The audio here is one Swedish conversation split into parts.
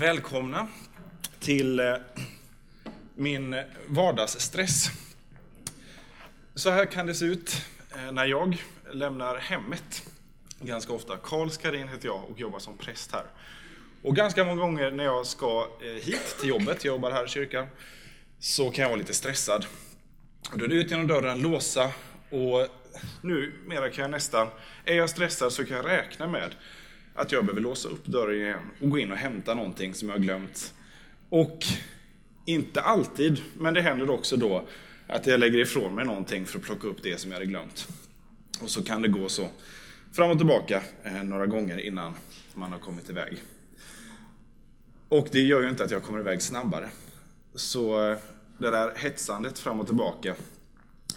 Välkomna till eh, min vardagsstress. Så här kan det se ut eh, när jag lämnar hemmet ganska ofta. Karl Skarin heter jag och jobbar som präst här. Och ganska många gånger när jag ska eh, hit till jobbet, jag jobbar här i kyrkan, så kan jag vara lite stressad. Då är det ut genom dörren, låsa och numera kan jag nästan, är jag stressad så kan jag räkna med att jag behöver låsa upp dörren igen och gå in och hämta någonting som jag har glömt. Och inte alltid, men det händer också då att jag lägger ifrån mig någonting för att plocka upp det som jag hade glömt. Och så kan det gå så fram och tillbaka eh, några gånger innan man har kommit iväg. Och det gör ju inte att jag kommer iväg snabbare. Så eh, det där hetsandet fram och tillbaka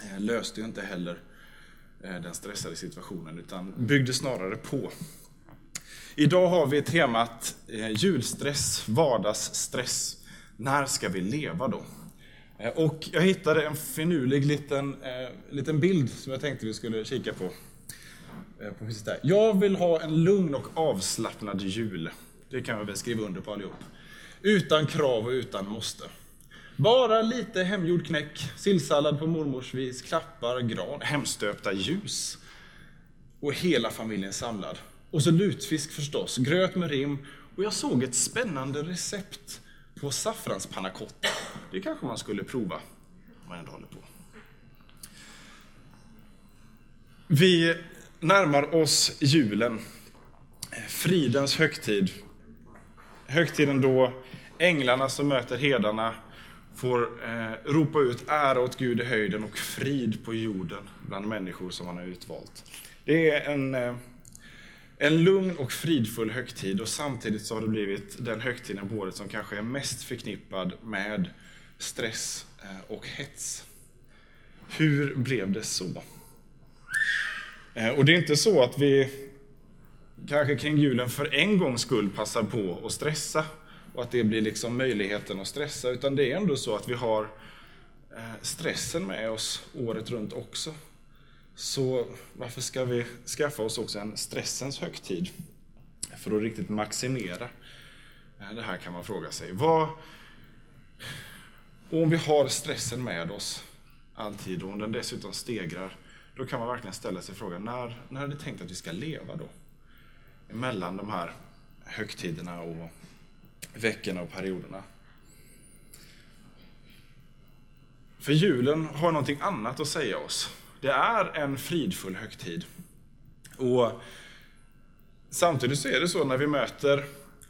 eh, löste ju inte heller eh, den stressade situationen utan byggde snarare på. Idag har vi temat eh, julstress, vardagsstress. När ska vi leva då? Eh, och jag hittade en finurlig liten, eh, liten bild som jag tänkte vi skulle kika på. Eh, på Jag vill ha en lugn och avslappnad jul. Det kan vi väl skriva under på allihop. Utan krav och utan måste. Bara lite hemgjord knäck, sillsallad på mormors vis, klappar, gran, hemstöpta ljus. Och hela familjen samlad. Och så lutfisk förstås, gröt med rim. Och jag såg ett spännande recept på saffranspannacotta. Det kanske man skulle prova om man ändå håller på. Vi närmar oss julen, fridens högtid. Högtiden då änglarna som möter hedarna får eh, ropa ut ära åt Gud i höjden och frid på jorden bland människor som han har utvalt. Det är en, eh, en lugn och fridfull högtid och samtidigt så har det blivit den högtiden på året som kanske är mest förknippad med stress eh, och hets. Hur blev det så? Eh, och det är inte så att vi kanske kring julen för en gångs skull passar på att stressa och att det blir liksom möjligheten att stressa. Utan det är ändå så att vi har eh, stressen med oss året runt också. Så varför ska vi skaffa oss också en stressens högtid? För att riktigt maximera det här kan man fråga sig. Vad, och om vi har stressen med oss alltid och om den dessutom stegrar, då kan man verkligen ställa sig frågan, när, när är det tänkt att vi ska leva då? Mellan de här högtiderna och veckorna och perioderna. För julen har någonting annat att säga oss. Det är en fridfull högtid. Och samtidigt så är det så när vi möter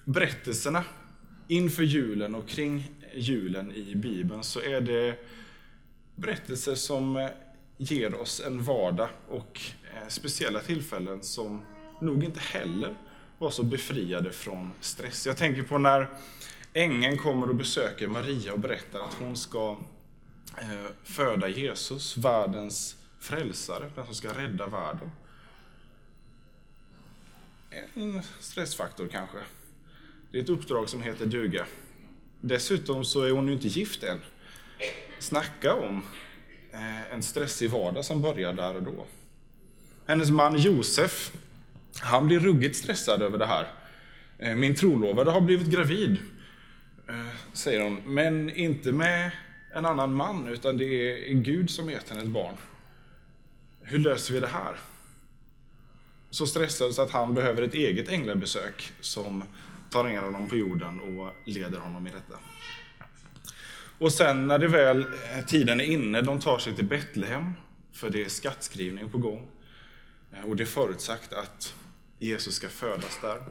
berättelserna inför julen och kring julen i Bibeln så är det berättelser som ger oss en vardag och eh, speciella tillfällen som nog inte heller var så befriade från stress. Jag tänker på när ängeln kommer och besöker Maria och berättar att hon ska eh, föda Jesus, världens frälsare, den som ska rädda världen. En stressfaktor kanske. Det är ett uppdrag som heter duga. Dessutom så är hon ju inte gift än. Snacka om eh, en stressig vardag som börjar där och då. Hennes man Josef han blir ruggigt stressad över det här. Eh, min trolovade har blivit gravid, eh, säger hon, men inte med en annan man, utan det är Gud som gett henne ett barn. Hur löser vi det här? Så stressad så att han behöver ett eget änglabesök som tar ner honom på jorden och leder honom i detta. Och sen när det väl eh, tiden är inne, de tar sig till Betlehem, för det är skattskrivning på gång. Eh, och det är förutsagt att Jesus ska födas där.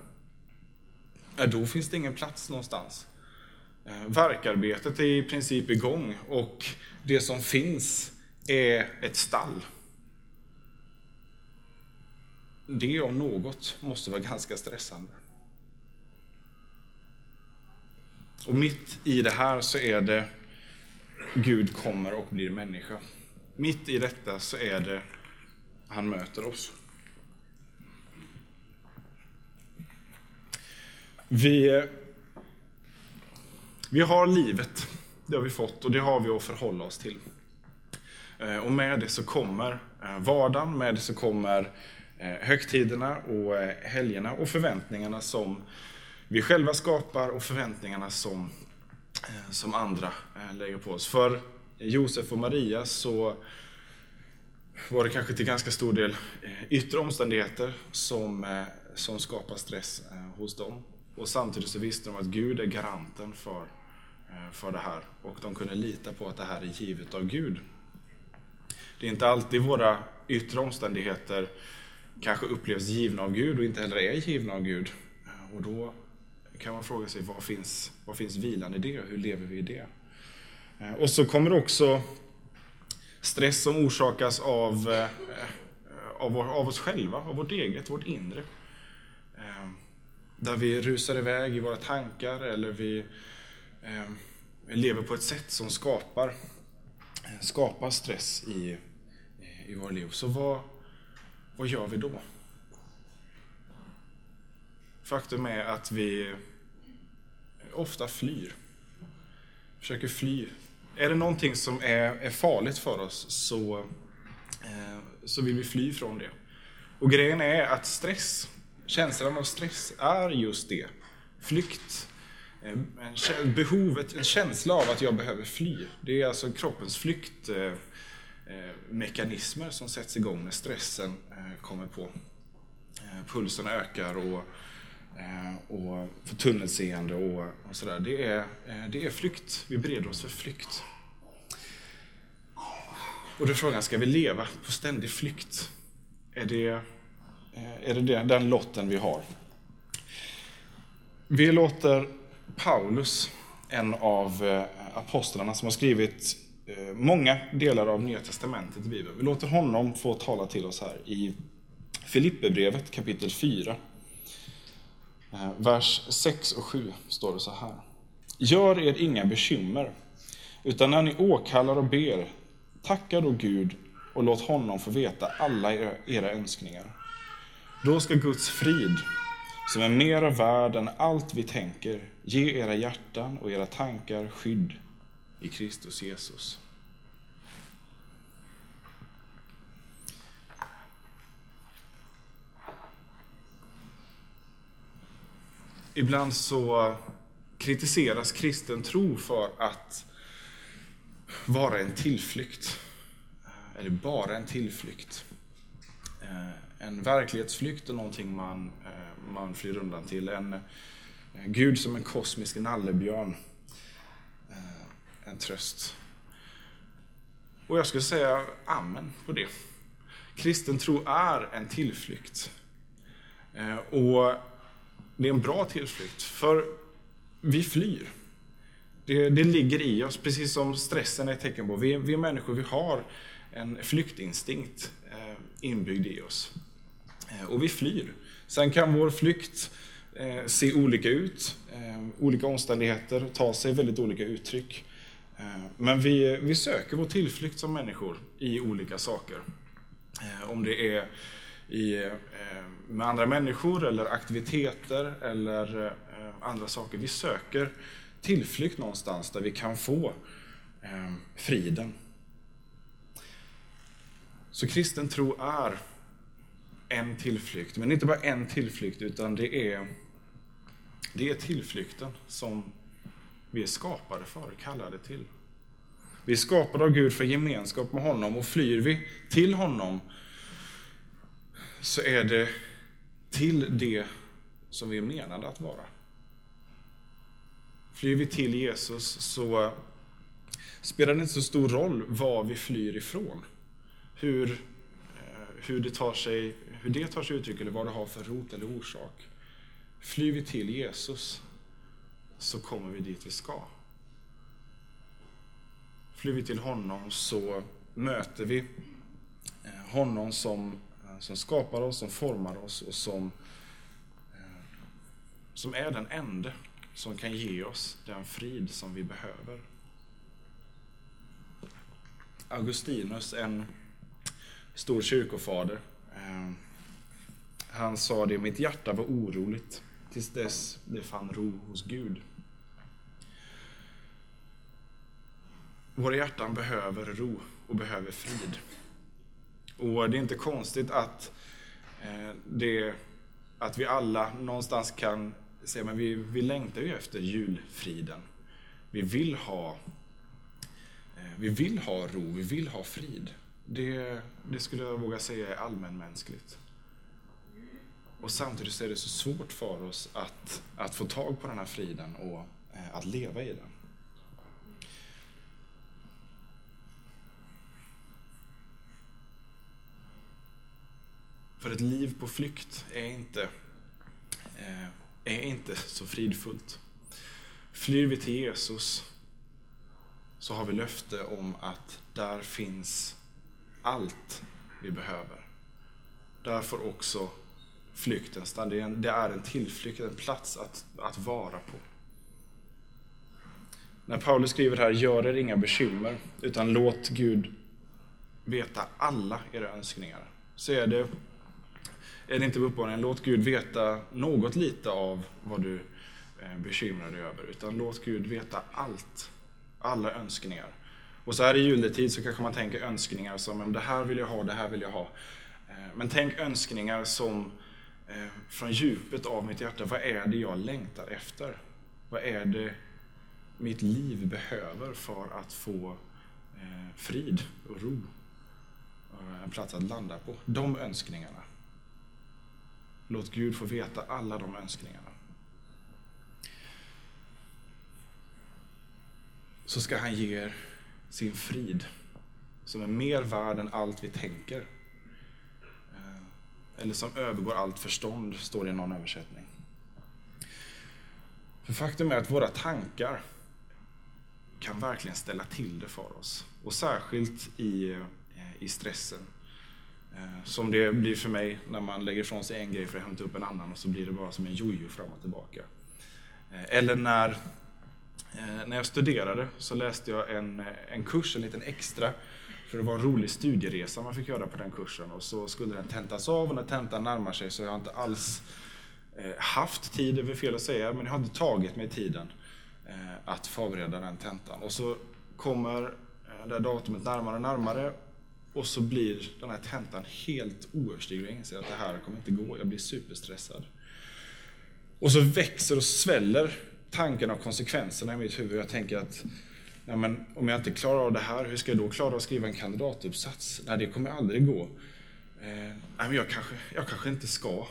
Eh, då finns det ingen plats någonstans. Verkarbetet är i princip igång och det som finns är ett stall. Det om något måste vara ganska stressande. Och mitt i det här så är det Gud kommer och blir människa. Mitt i detta så är det han möter oss. Vi, vi har livet, det har vi fått och det har vi att förhålla oss till. Eh, och med det så kommer eh, vardagen, med det så kommer eh, Eh, högtiderna och eh, helgerna och förväntningarna som vi själva skapar och förväntningarna som, eh, som andra lägger på oss. För Josef och Maria så var det kanske till ganska stor del yttre omständigheter som, som skapar stress hos dem. Och samtidigt så visste de att Gud är garanten för, för det här och de kunde lita på att det här är givet av Gud. Det är inte alltid våra yttre omständigheter kanske upplevs givna av Gud och inte heller är givna av Gud. Och då kan man fråga sig, vad finns, vad finns vilan i det? Hur lever vi i det? Eh, och så kommer också stress som orsakas av, eh, av, vår, av oss själva, av vårt eget, vårt inre. Eh, där vi rusar iväg i våra tankar eller vi lever på ett sätt som skapar, skapar stress i, i våra liv. Så vad, vad gör vi då? Faktum är att vi ofta flyr. Försöker fly. Är det någonting som är, är farligt för oss så, eh, så vill vi fly från det. Och grejen är att stress, känslan av stress, är just det. Flykt. Eh, behovet, en känsla av att jag behöver fly. Det är alltså kroppens flykt Eh, Eh, mekanismer som sätts igång när stressen eh, kommer på. Eh, pulsen ökar och, och för tunnelseende och, och sådär. Det är, det är flykt. Vi bereder oss för flykt. Och då är frågan, ska vi leva på ständig flykt? Är det, är det den lotten vi har? Vi låter Paulus, en av apostlarna som har skrivit Eh, många delar av Nya Testamentet i Bibeln. Vi låter honom få tala till oss här i Filipperbrevet kapitel 4. Eh, vers 6 och 7 står det så här. Gör er inga bekymmer, utan när ni åkallar och ber, tacka då Gud och låt honom få veta alla era önskningar. Då ska Guds frid, som är mera värd än allt vi tänker, ge era hjärtan och era tankar skydd i Kristus Jesus. Ibland så kritiseras kristen tro för att vara en tillflykt. Eller bara en tillflykt. Eh, en verklighetsflykt är någonting man, eh, man flyr undan till. En Gud som en kosmisk nallebjörn en tröst. Och jag skulle säga amen på det. Kristen tro är en tillflykt. Eh, och det är en bra tillflykt, för vi flyr. Det, det ligger i oss, precis som stressen är ett tecken på. Vi, vi människor vi har en flyktinstinkt eh, inbyggd i oss. Eh, och vi flyr. Sen kan vår flykt se olika ut, olika omständigheter, ta sig väldigt olika uttryck. Eh, men vi, vi söker vår tillflykt som människor i olika saker. Eh, om det är i, eh, med andra människor eller aktiviteter eller andra saker. Vi söker tillflykt någonstans där vi kan få friden. Så kristen tro är en tillflykt, men inte bara en tillflykt utan det är, det är tillflykten som vi är skapade för, kallade till. Vi är skapade av Gud för gemenskap med honom och flyr vi till honom så är det till det som vi är menade att vara. Flyr vi till Jesus så spelar det inte så stor roll vad vi flyr ifrån. Hur, eh, hur, det, tar sig, hur det tar sig uttryck eller vad det har för rot eller orsak. Flyr vi till Jesus så kommer vi dit vi ska. Flyr vi till honom så möter vi eh, honom som, eh, som skapar oss, som formar oss och som, eh, som är den ende som kan ge oss den frid som vi behöver. Augustinus, en stor kyrkofader, han sa det, mitt hjärta var oroligt tills dess det fann ro hos Gud. Våra hjärtan behöver ro och behöver frid. Och det är inte konstigt att, eh, det, att vi alla någonstans kan säga men vi, vi längtar ju efter julfriden. Vi vill ha eh, vi vill ha ro, vi vill ha frid. Det, det skulle jag våga säga är allmänmänskligt. Och samtidigt är det så svårt för oss att, att få tag på den här friden och eh, att leva i den. För ett liv på flykt är inte, eh, är inte så fridfullt. Flyr vi till Jesus så har vi löfte om att där finns allt vi behöver. Där får också flykten stanna. Det är en, det är en tillflykt, en plats att, att vara på. När Paulus skriver här, gör er inga bekymmer, utan låt Gud veta alla era önskningar. Så är det, är det inte uppmaningen, låt Gud veta något lite av vad du eh, bekymrar dig över, utan låt Gud veta allt, alla önskningar. Och så här i juletid så kanske man tänker önskningar som, det här vill jag ha, det här vill jag ha. Eh, men tänk önskningar som eh, från djupet av mitt hjärta, vad är det jag längtar efter? Vad är det mitt liv behöver för att få frid och ro? En plats att landa på. De önskningarna. Låt Gud få veta alla de önskningarna. Så ska han ge er sin frid som är mer värd än allt vi tänker eh, eller som övergår allt förstånd, står det i någon översättning. För faktum är att våra tankar kan verkligen ställa till det för oss. Och särskilt i, eh, i stressen. Eh, som det blir för mig när man lägger ifrån sig en grej för att hämta upp en annan och så blir det bara som en jojo fram och tillbaka. Eh, eller när, eh, när jag studerade så läste jag en, en kurs, en liten extra för det var en rolig studieresa man fick göra på den kursen och så skulle den tentas av och när tentan närmar sig så har jag inte alls haft tid, det är väl fel att säga, men jag har inte tagit mig tiden att förbereda den tentan. Och så kommer det datumet närmare och närmare och så blir den här tentan helt oöverstiglig. Jag inser att det här kommer inte gå, jag blir superstressad. Och så växer och sväller tanken av konsekvenserna i mitt huvud. Jag tänker att ja, men om jag inte klarar av det här, hur ska jag då klara av att skriva en kandidatuppsats? Nej, det kommer aldrig gå. Eh, men jag, kanske, jag kanske inte ska.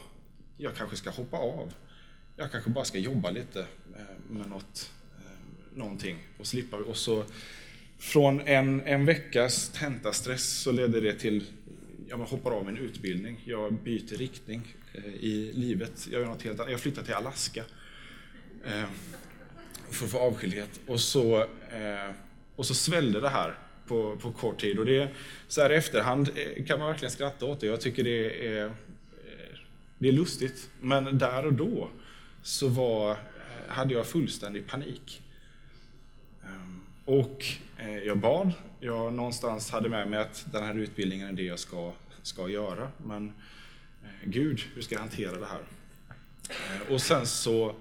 Jag kanske ska hoppa av. Jag kanske bara ska jobba lite eh, med något, eh, någonting och slippa. Och så från en, en veckas tentastress så ledde det till jag hoppar av min utbildning. Jag byter riktning eh, i livet. Jag, gör något helt annat. jag flyttar till Alaska. Eh, för att få avskildhet. Och så, eh, och så svällde det här på, på kort tid. Och det, så här i efterhand eh, kan man verkligen skratta åt det. Jag tycker det är, eh, det är lustigt. Men där och då så var, hade jag fullständig panik. Och eh, jag bad. Jag någonstans hade med mig att den här utbildningen är det jag ska, ska göra. Men eh, Gud, hur ska jag hantera det här? Eh, och sen så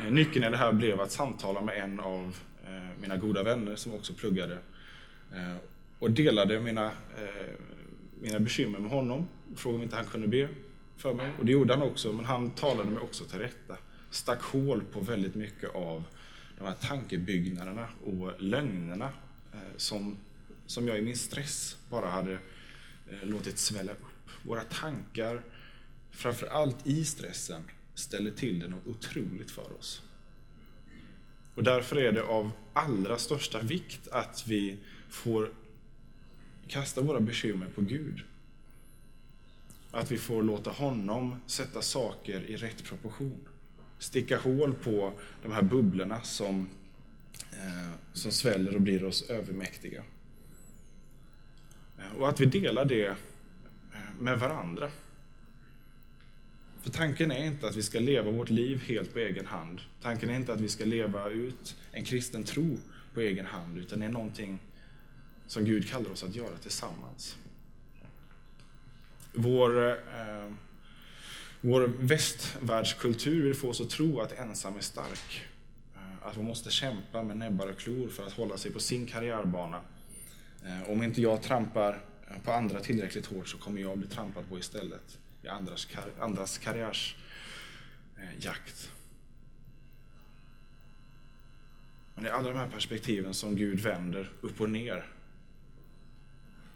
Eh, nyckeln i det här blev att samtala med en av eh, mina goda vänner som också pluggade eh, och delade mina, mina bekymmer med honom. Frågade om inte han kunde be för mig och det gjorde han också, men han talade mig också till rätta. Stack hål på väldigt mycket av de här tankebyggnaderna och lögnerna eh, som, som jag i min stress bara hade eh, låtit svälla upp. Våra tankar, framför allt i stressen, ställer till det något otroligt för oss. Och därför är det av allra största vikt att vi får kasta våra bekymmer på Gud. Att vi får låta honom sätta saker i rätt proportion. Sticka hål på de här bubblorna som, eh, som sväller och blir oss övermäktiga. Eh, och att vi delar det eh, med varandra. För tanken är inte att vi ska leva vårt liv helt på egen hand. Tanken är inte att vi ska leva ut en kristen tro på egen hand, utan det är någonting som Gud kallar oss att göra tillsammans. Vår, eh, vår västvärldskultur vill få oss att tro att ensam är stark. Eh, att man måste kämpa med näbbar och klor för att hålla sig på sin karriärbana. Eh, om inte jag trampar eh, på andra tillräckligt hårt så kommer jag bli trampad på istället i andras, kar andras karriärsjakt. Men det är alla de här perspektiven som Gud vänder upp och ner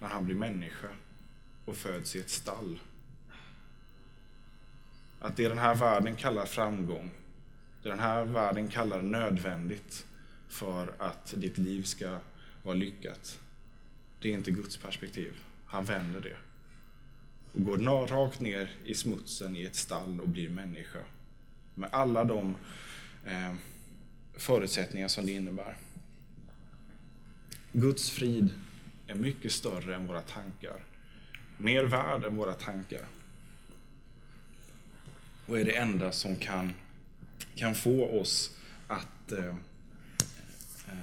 när han blir människa och föds i ett stall. Att det den här världen kallar framgång, det den här världen kallar nödvändigt för att ditt liv ska vara lyckat, det är inte Guds perspektiv. Han vänder det. Och går rakt ner i smutsen i ett stall och blir människa. Med alla de eh, förutsättningar som det innebär. Guds frid är mycket större än våra tankar. Mer värd än våra tankar. Och är det enda som kan, kan få oss att, eh,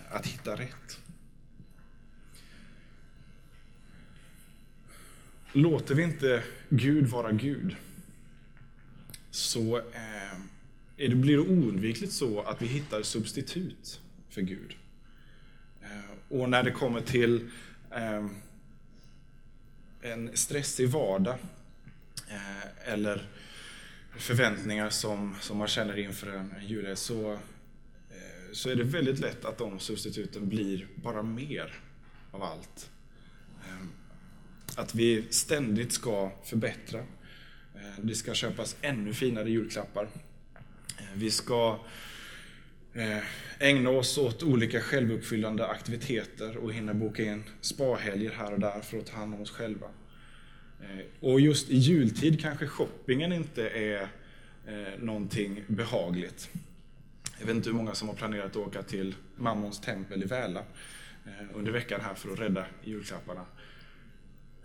att hitta rätt. Låter vi inte Gud vara Gud så eh, det blir det oundvikligt så att vi hittar substitut för Gud. Eh, och när det kommer till eh, en stressig vardag eh, eller förväntningar som, som man känner inför en jude så, eh, så är det väldigt lätt att de substituten blir bara mer av allt. Eh, att vi ständigt ska förbättra. Eh, det ska köpas ännu finare julklappar. Vi ska ägna oss åt olika självuppfyllande aktiviteter och hinna boka in spahelger här och där för att ta hand om oss själva. Eh, och just i jultid kanske shoppingen inte är eh, någonting behagligt. Jag vet inte hur många som har planerat att åka till Mammons tempel i Väla eh, under veckan här för att rädda julklapparna.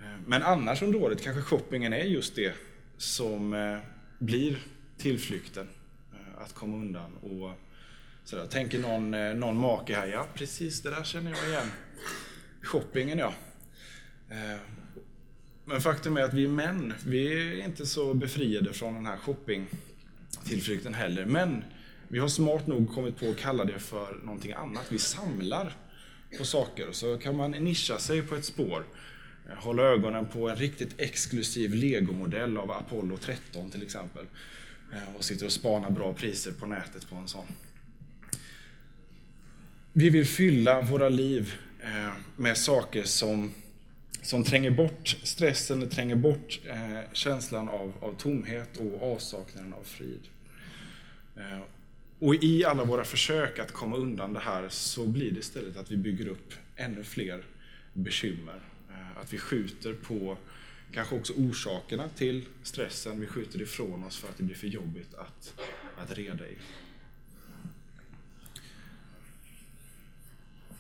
Eh, men annars under året kanske shoppingen är just det som blir tillflykten att komma undan. Och sådär. Tänker någon, eh, någon make här, ja precis det där känner jag igen. Shoppingen ja. Men faktum är att vi män, vi är inte så befriade från den här shoppingtillflykten heller. Men vi har smart nog kommit på att kalla det för någonting annat. Vi samlar på saker och så kan man nischa sig på ett spår. Hålla ögonen på en riktigt exklusiv legomodell av Apollo 13 till exempel. Eh, och sitter och spanar bra priser på nätet på en sån. Vi vill fylla våra liv eh, med saker som, som tränger bort stressen, tränger bort eh, känslan av, av tomhet och avsaknaden av frid. Eh, och i alla våra försök att komma undan det här så blir det istället att vi bygger upp ännu fler bekymmer. Eh, att vi skjuter på kanske också orsakerna till stressen. Vi skjuter ifrån oss för att det blir för jobbigt att, att reda i.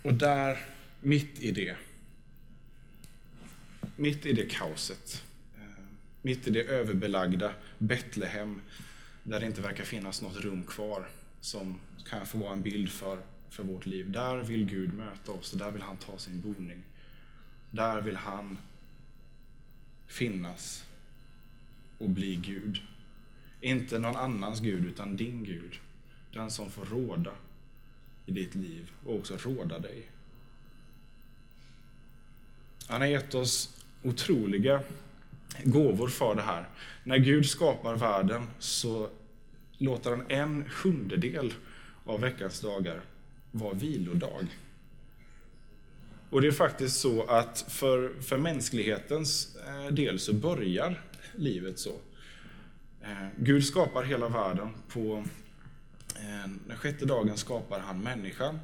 Och där, mitt i det, mitt i det kaoset, eh, mitt i det överbelagda Betlehem, där det inte verkar finnas något rum kvar som kan få vara en bild för, för vårt liv. Där vill Gud möta oss och där vill han ta sin boning. Där vill han finnas och bli Gud. Inte någon annans Gud, utan din Gud. Den som får råda i ditt liv och också råda dig. Han har gett oss otroliga gåvor för det här. När Gud skapar världen så låter han en sjundedel av veckans dagar vara vilodag. Och det är faktiskt så att för, för mänsklighetens eh, del så börjar livet så. Eh, Gud skapar hela världen. På eh, den sjätte dagen skapar han människan.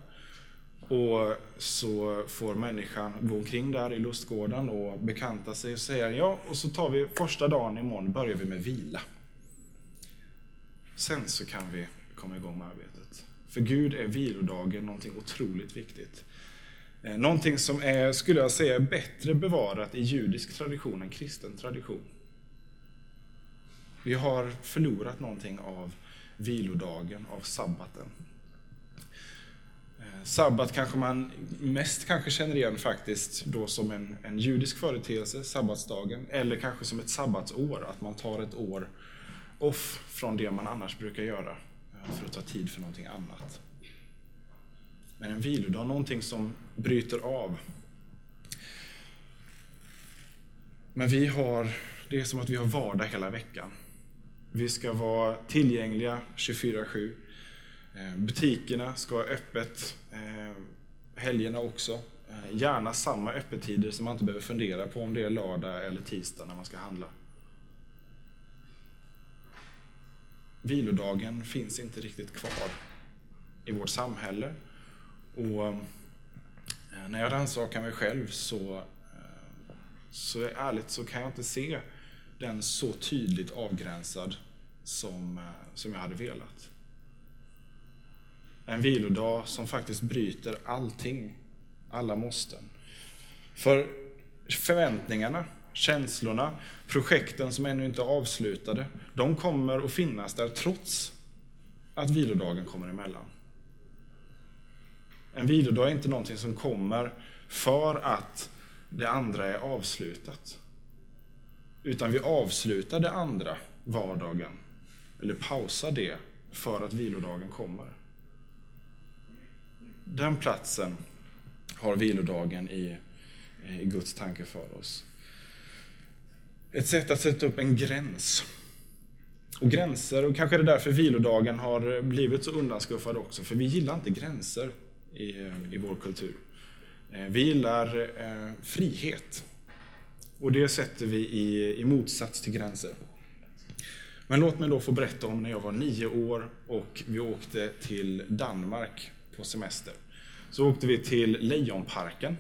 Och så får människan gå omkring där i lustgården och bekanta sig och säga ja, och så tar vi första dagen imorgon börjar vi med vila. Sen så kan vi komma igång med arbetet. För Gud är vilodagen någonting otroligt viktigt. Eh, någonting som är, skulle jag säga, bättre bevarat i judisk tradition än kristen tradition. Vi har förlorat någonting av vilodagen, av sabbaten. Sabbat kanske man mest kanske känner igen faktiskt då som en, en judisk företeelse, sabbatsdagen, eller kanske som ett sabbatsår, att man tar ett år off från det man annars brukar göra eh, för att ta tid för någonting annat. Men en vilodag, någonting som bryter av. Men vi har, det är som att vi har vardag hela veckan. Vi ska vara tillgängliga 24-7. Eh, butikerna ska ha öppet eh, helgerna också. Eh, gärna samma öppettider så man inte behöver fundera på om det är lördag eller tisdag när man ska handla. Vilodagen finns inte riktigt kvar i vårt samhälle. Och när jag rannsakar mig själv så, så ärligt så kan jag inte se den så tydligt avgränsad som, som jag hade velat. En vilodag som faktiskt bryter allting, alla måsten. För förväntningarna, känslorna, projekten som ännu inte är avslutade, de kommer att finnas där trots att vilodagen kommer emellan. En vilodag är inte någonting som kommer för att det andra är avslutat. Utan vi avslutar det andra, vardagen, eller pausar det för att vilodagen kommer. Den platsen har vilodagen i, i Guds tanke för oss. Ett sätt att sätta upp en gräns. Och gränser, och kanske är det därför vilodagen har blivit så undanskuffad också, för vi gillar inte gränser i, i vår kultur. Eh, vi gillar eh, frihet. Och det sätter vi i, i motsats till gränser. Men låt mig då få berätta om när jag var nio år och vi åkte till Danmark på semester. Så åkte vi till Lejonparken.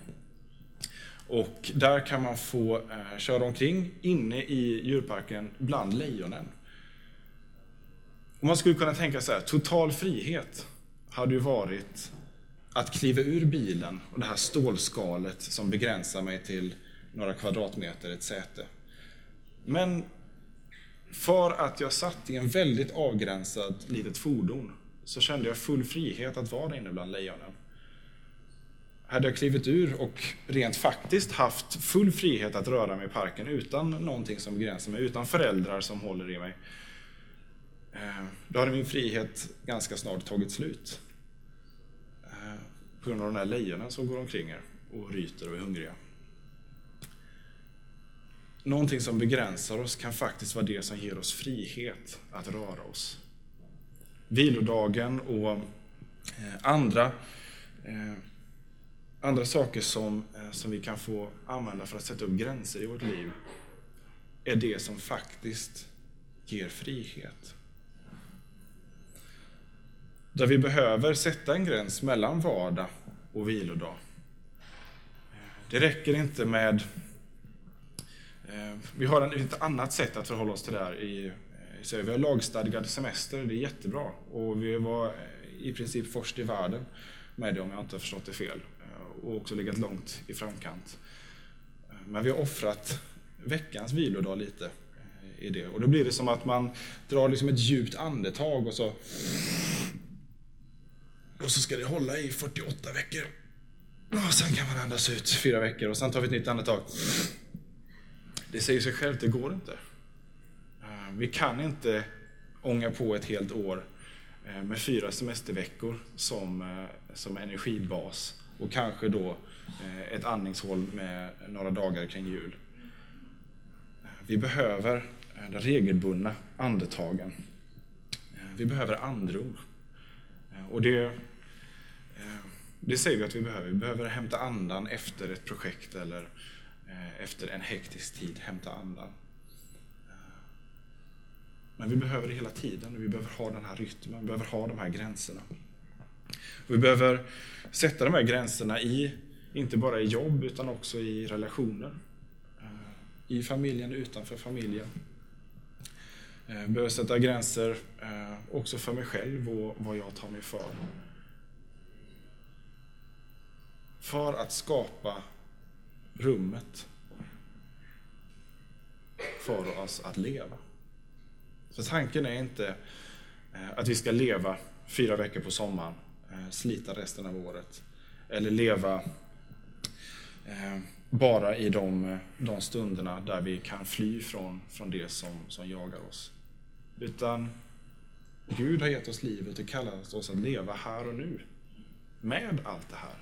Och där kan man få eh, köra omkring inne i djurparken bland lejonen. Och man skulle kunna tänka så här, total frihet hade ju varit att kliva ur bilen och det här stålskalet som begränsar mig till några kvadratmeter, ett säte. Men för att jag satt i en väldigt avgränsad litet fordon så kände jag full frihet att vara där inne bland lejonen. Hade jag klivit ur och rent faktiskt haft full frihet att röra mig i parken utan någonting som begränsar mig, utan föräldrar som håller i mig, eh, då hade min frihet ganska snart tagit slut. Eh, på grund av de där lejonen som går omkring er och ryter och är hungriga. Någonting som begränsar oss kan faktiskt vara det som ger oss frihet att röra oss. Vilodagen och eh, andra, eh, andra saker som, eh, som vi kan få använda för att sätta upp gränser i vårt liv är det som faktiskt ger frihet. Där vi behöver sätta en gräns mellan vardag och vilodag. Det räcker inte med vi har ett annat sätt att förhålla oss till det här i så Vi har lagstadgad semester, det är jättebra. Och vi var i princip först i världen med det om jag inte har förstått det fel. Och också legat långt i framkant. Men vi har offrat veckans vilodag lite eh, i det. Och då blir det som att man drar liksom ett djupt andetag och så och så ska det hålla i 48 veckor. Och sen kan man andas ut fyra veckor och sen tar vi ett nytt andetag. Det säger sig självt, det går inte. Eh, vi kan inte ånga på ett helt år eh, med fyra semesterveckor som, eh, som energibas och kanske då ett andningshål med några dagar kring jul. Vi behöver de regelbundna andetagen. Vi behöver andrum. Och det, det säger vi att vi behöver. Vi behöver hämta andan efter ett projekt eller efter en hektisk tid hämta andan. Men vi behöver det hela tiden. Vi behöver ha den här rytmen, vi behöver ha de här gränserna. Vi behöver sätta de här gränserna i, inte bara i jobb, utan också i relationer. Eh, I familjen, utanför familjen. Eh, vi behöver sätta gränser eh, också för mig själv och vad jag tar mig för. För att skapa rummet för oss att leva. Så tanken är inte eh, att vi ska leva fyra veckor på sommaren, eh, slita resten av året. Eller leva eh, bara i de, de stunderna där vi kan fly från, från det som, som jagar oss. Utan Gud har gett oss livet och kallat oss att leva här och nu. Med allt det här.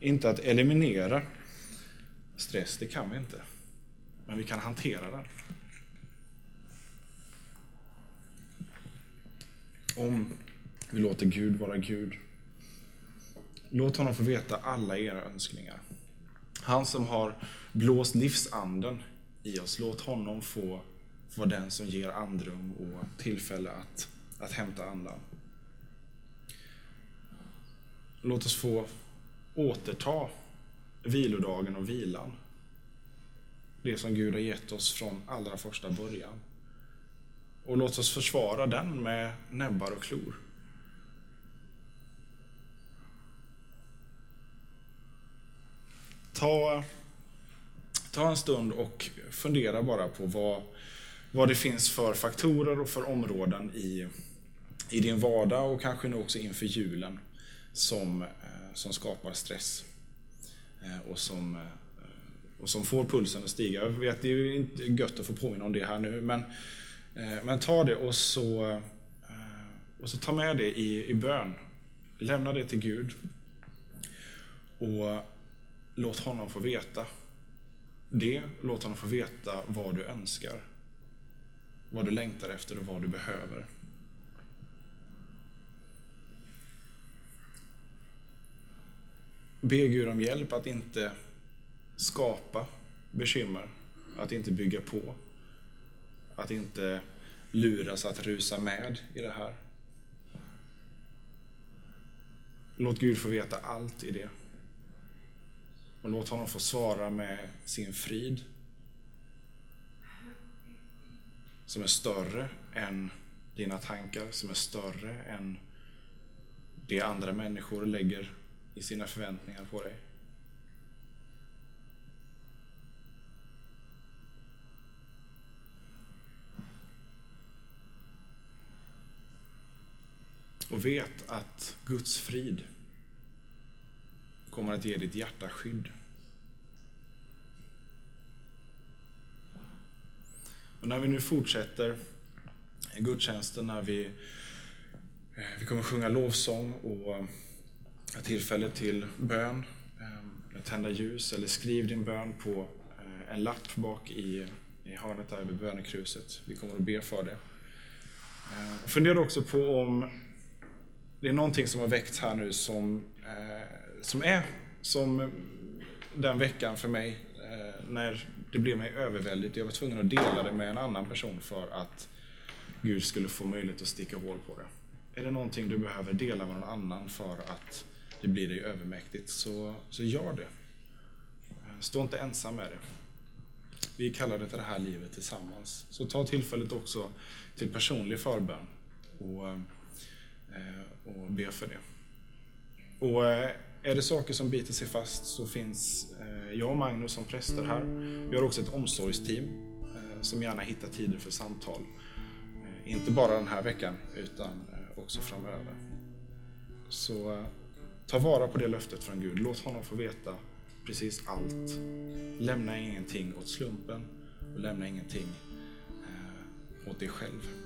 Inte att eliminera stress, det kan vi inte. Men vi kan hantera den. Om vi låter Gud vara Gud. Låt honom få veta alla era önskningar. Han som har blåst livsanden i oss, låt honom få vara den som ger andrum och tillfälle att, att hämta andan. Låt oss få återta vilodagen och vilan. Det som Gud har gett oss från allra första början. Och låt oss försvara den med näbbar och klor. Ta, ta en stund och fundera bara på vad, vad det finns för faktorer och för områden i, i din vardag och kanske nu också inför julen som, eh, som skapar stress eh, och som, eh, och som får pulsen att stiga. Jag vet, det är ju inte gött att få påminna om det här nu, men, Eh, men ta det och så, eh, och så ta med det i, i bön. Lämna det till Gud. Och låt honom få veta det. Låt honom få veta vad du önskar. Vad du längtar efter och vad du behöver. Be Gud om hjälp att inte skapa bekymmer, att inte bygga på, att inte luras att rusa med i det här. Låt Gud få veta allt i det. Och låt honom få svara med sin frid. Som är större än dina tankar, som är större än det andra människor lägger i sina förväntningar på dig. Och vet att Guds frid kommer att ge ditt hjärta skydd. Och när vi nu fortsätter gudstjänsten, när vi, eh, vi kommer sjunga lovsång och eh, tillfälle till bön, eh, tända ljus eller skriv din bön på en lapp bak i, i hörnet där vid bönekruset. Vi kommer att be för det. Fundera också på om det är någonting som har väckts här nu som eh, som är som den veckan för mig eh, när det blev mig överväldigt. Jag var tvungen att dela det med en annan person för att Gud skulle få möjlighet att sticka hål på det. Är det någonting du behöver dela med någon annan för att det blir dig övermäktigt, så, så gör det. Eh, stå inte ensam med det. Vi kallar det till det här livet tillsammans. Så ta tillfället också till personlig förbön och, eh, Eh, och be för det. Och eh, är det saker som biter sig fast så finns eh, jag och Magnus som präster här. Vi har också ett omsorgsteam som gärna hittar tider för samtal. Inte bara den här veckan utan också framöver. Så ta vara på det löftet från Gud. Låt honom få veta precis allt. Lämna ingenting åt slumpen och lämna ingenting åt dig själv.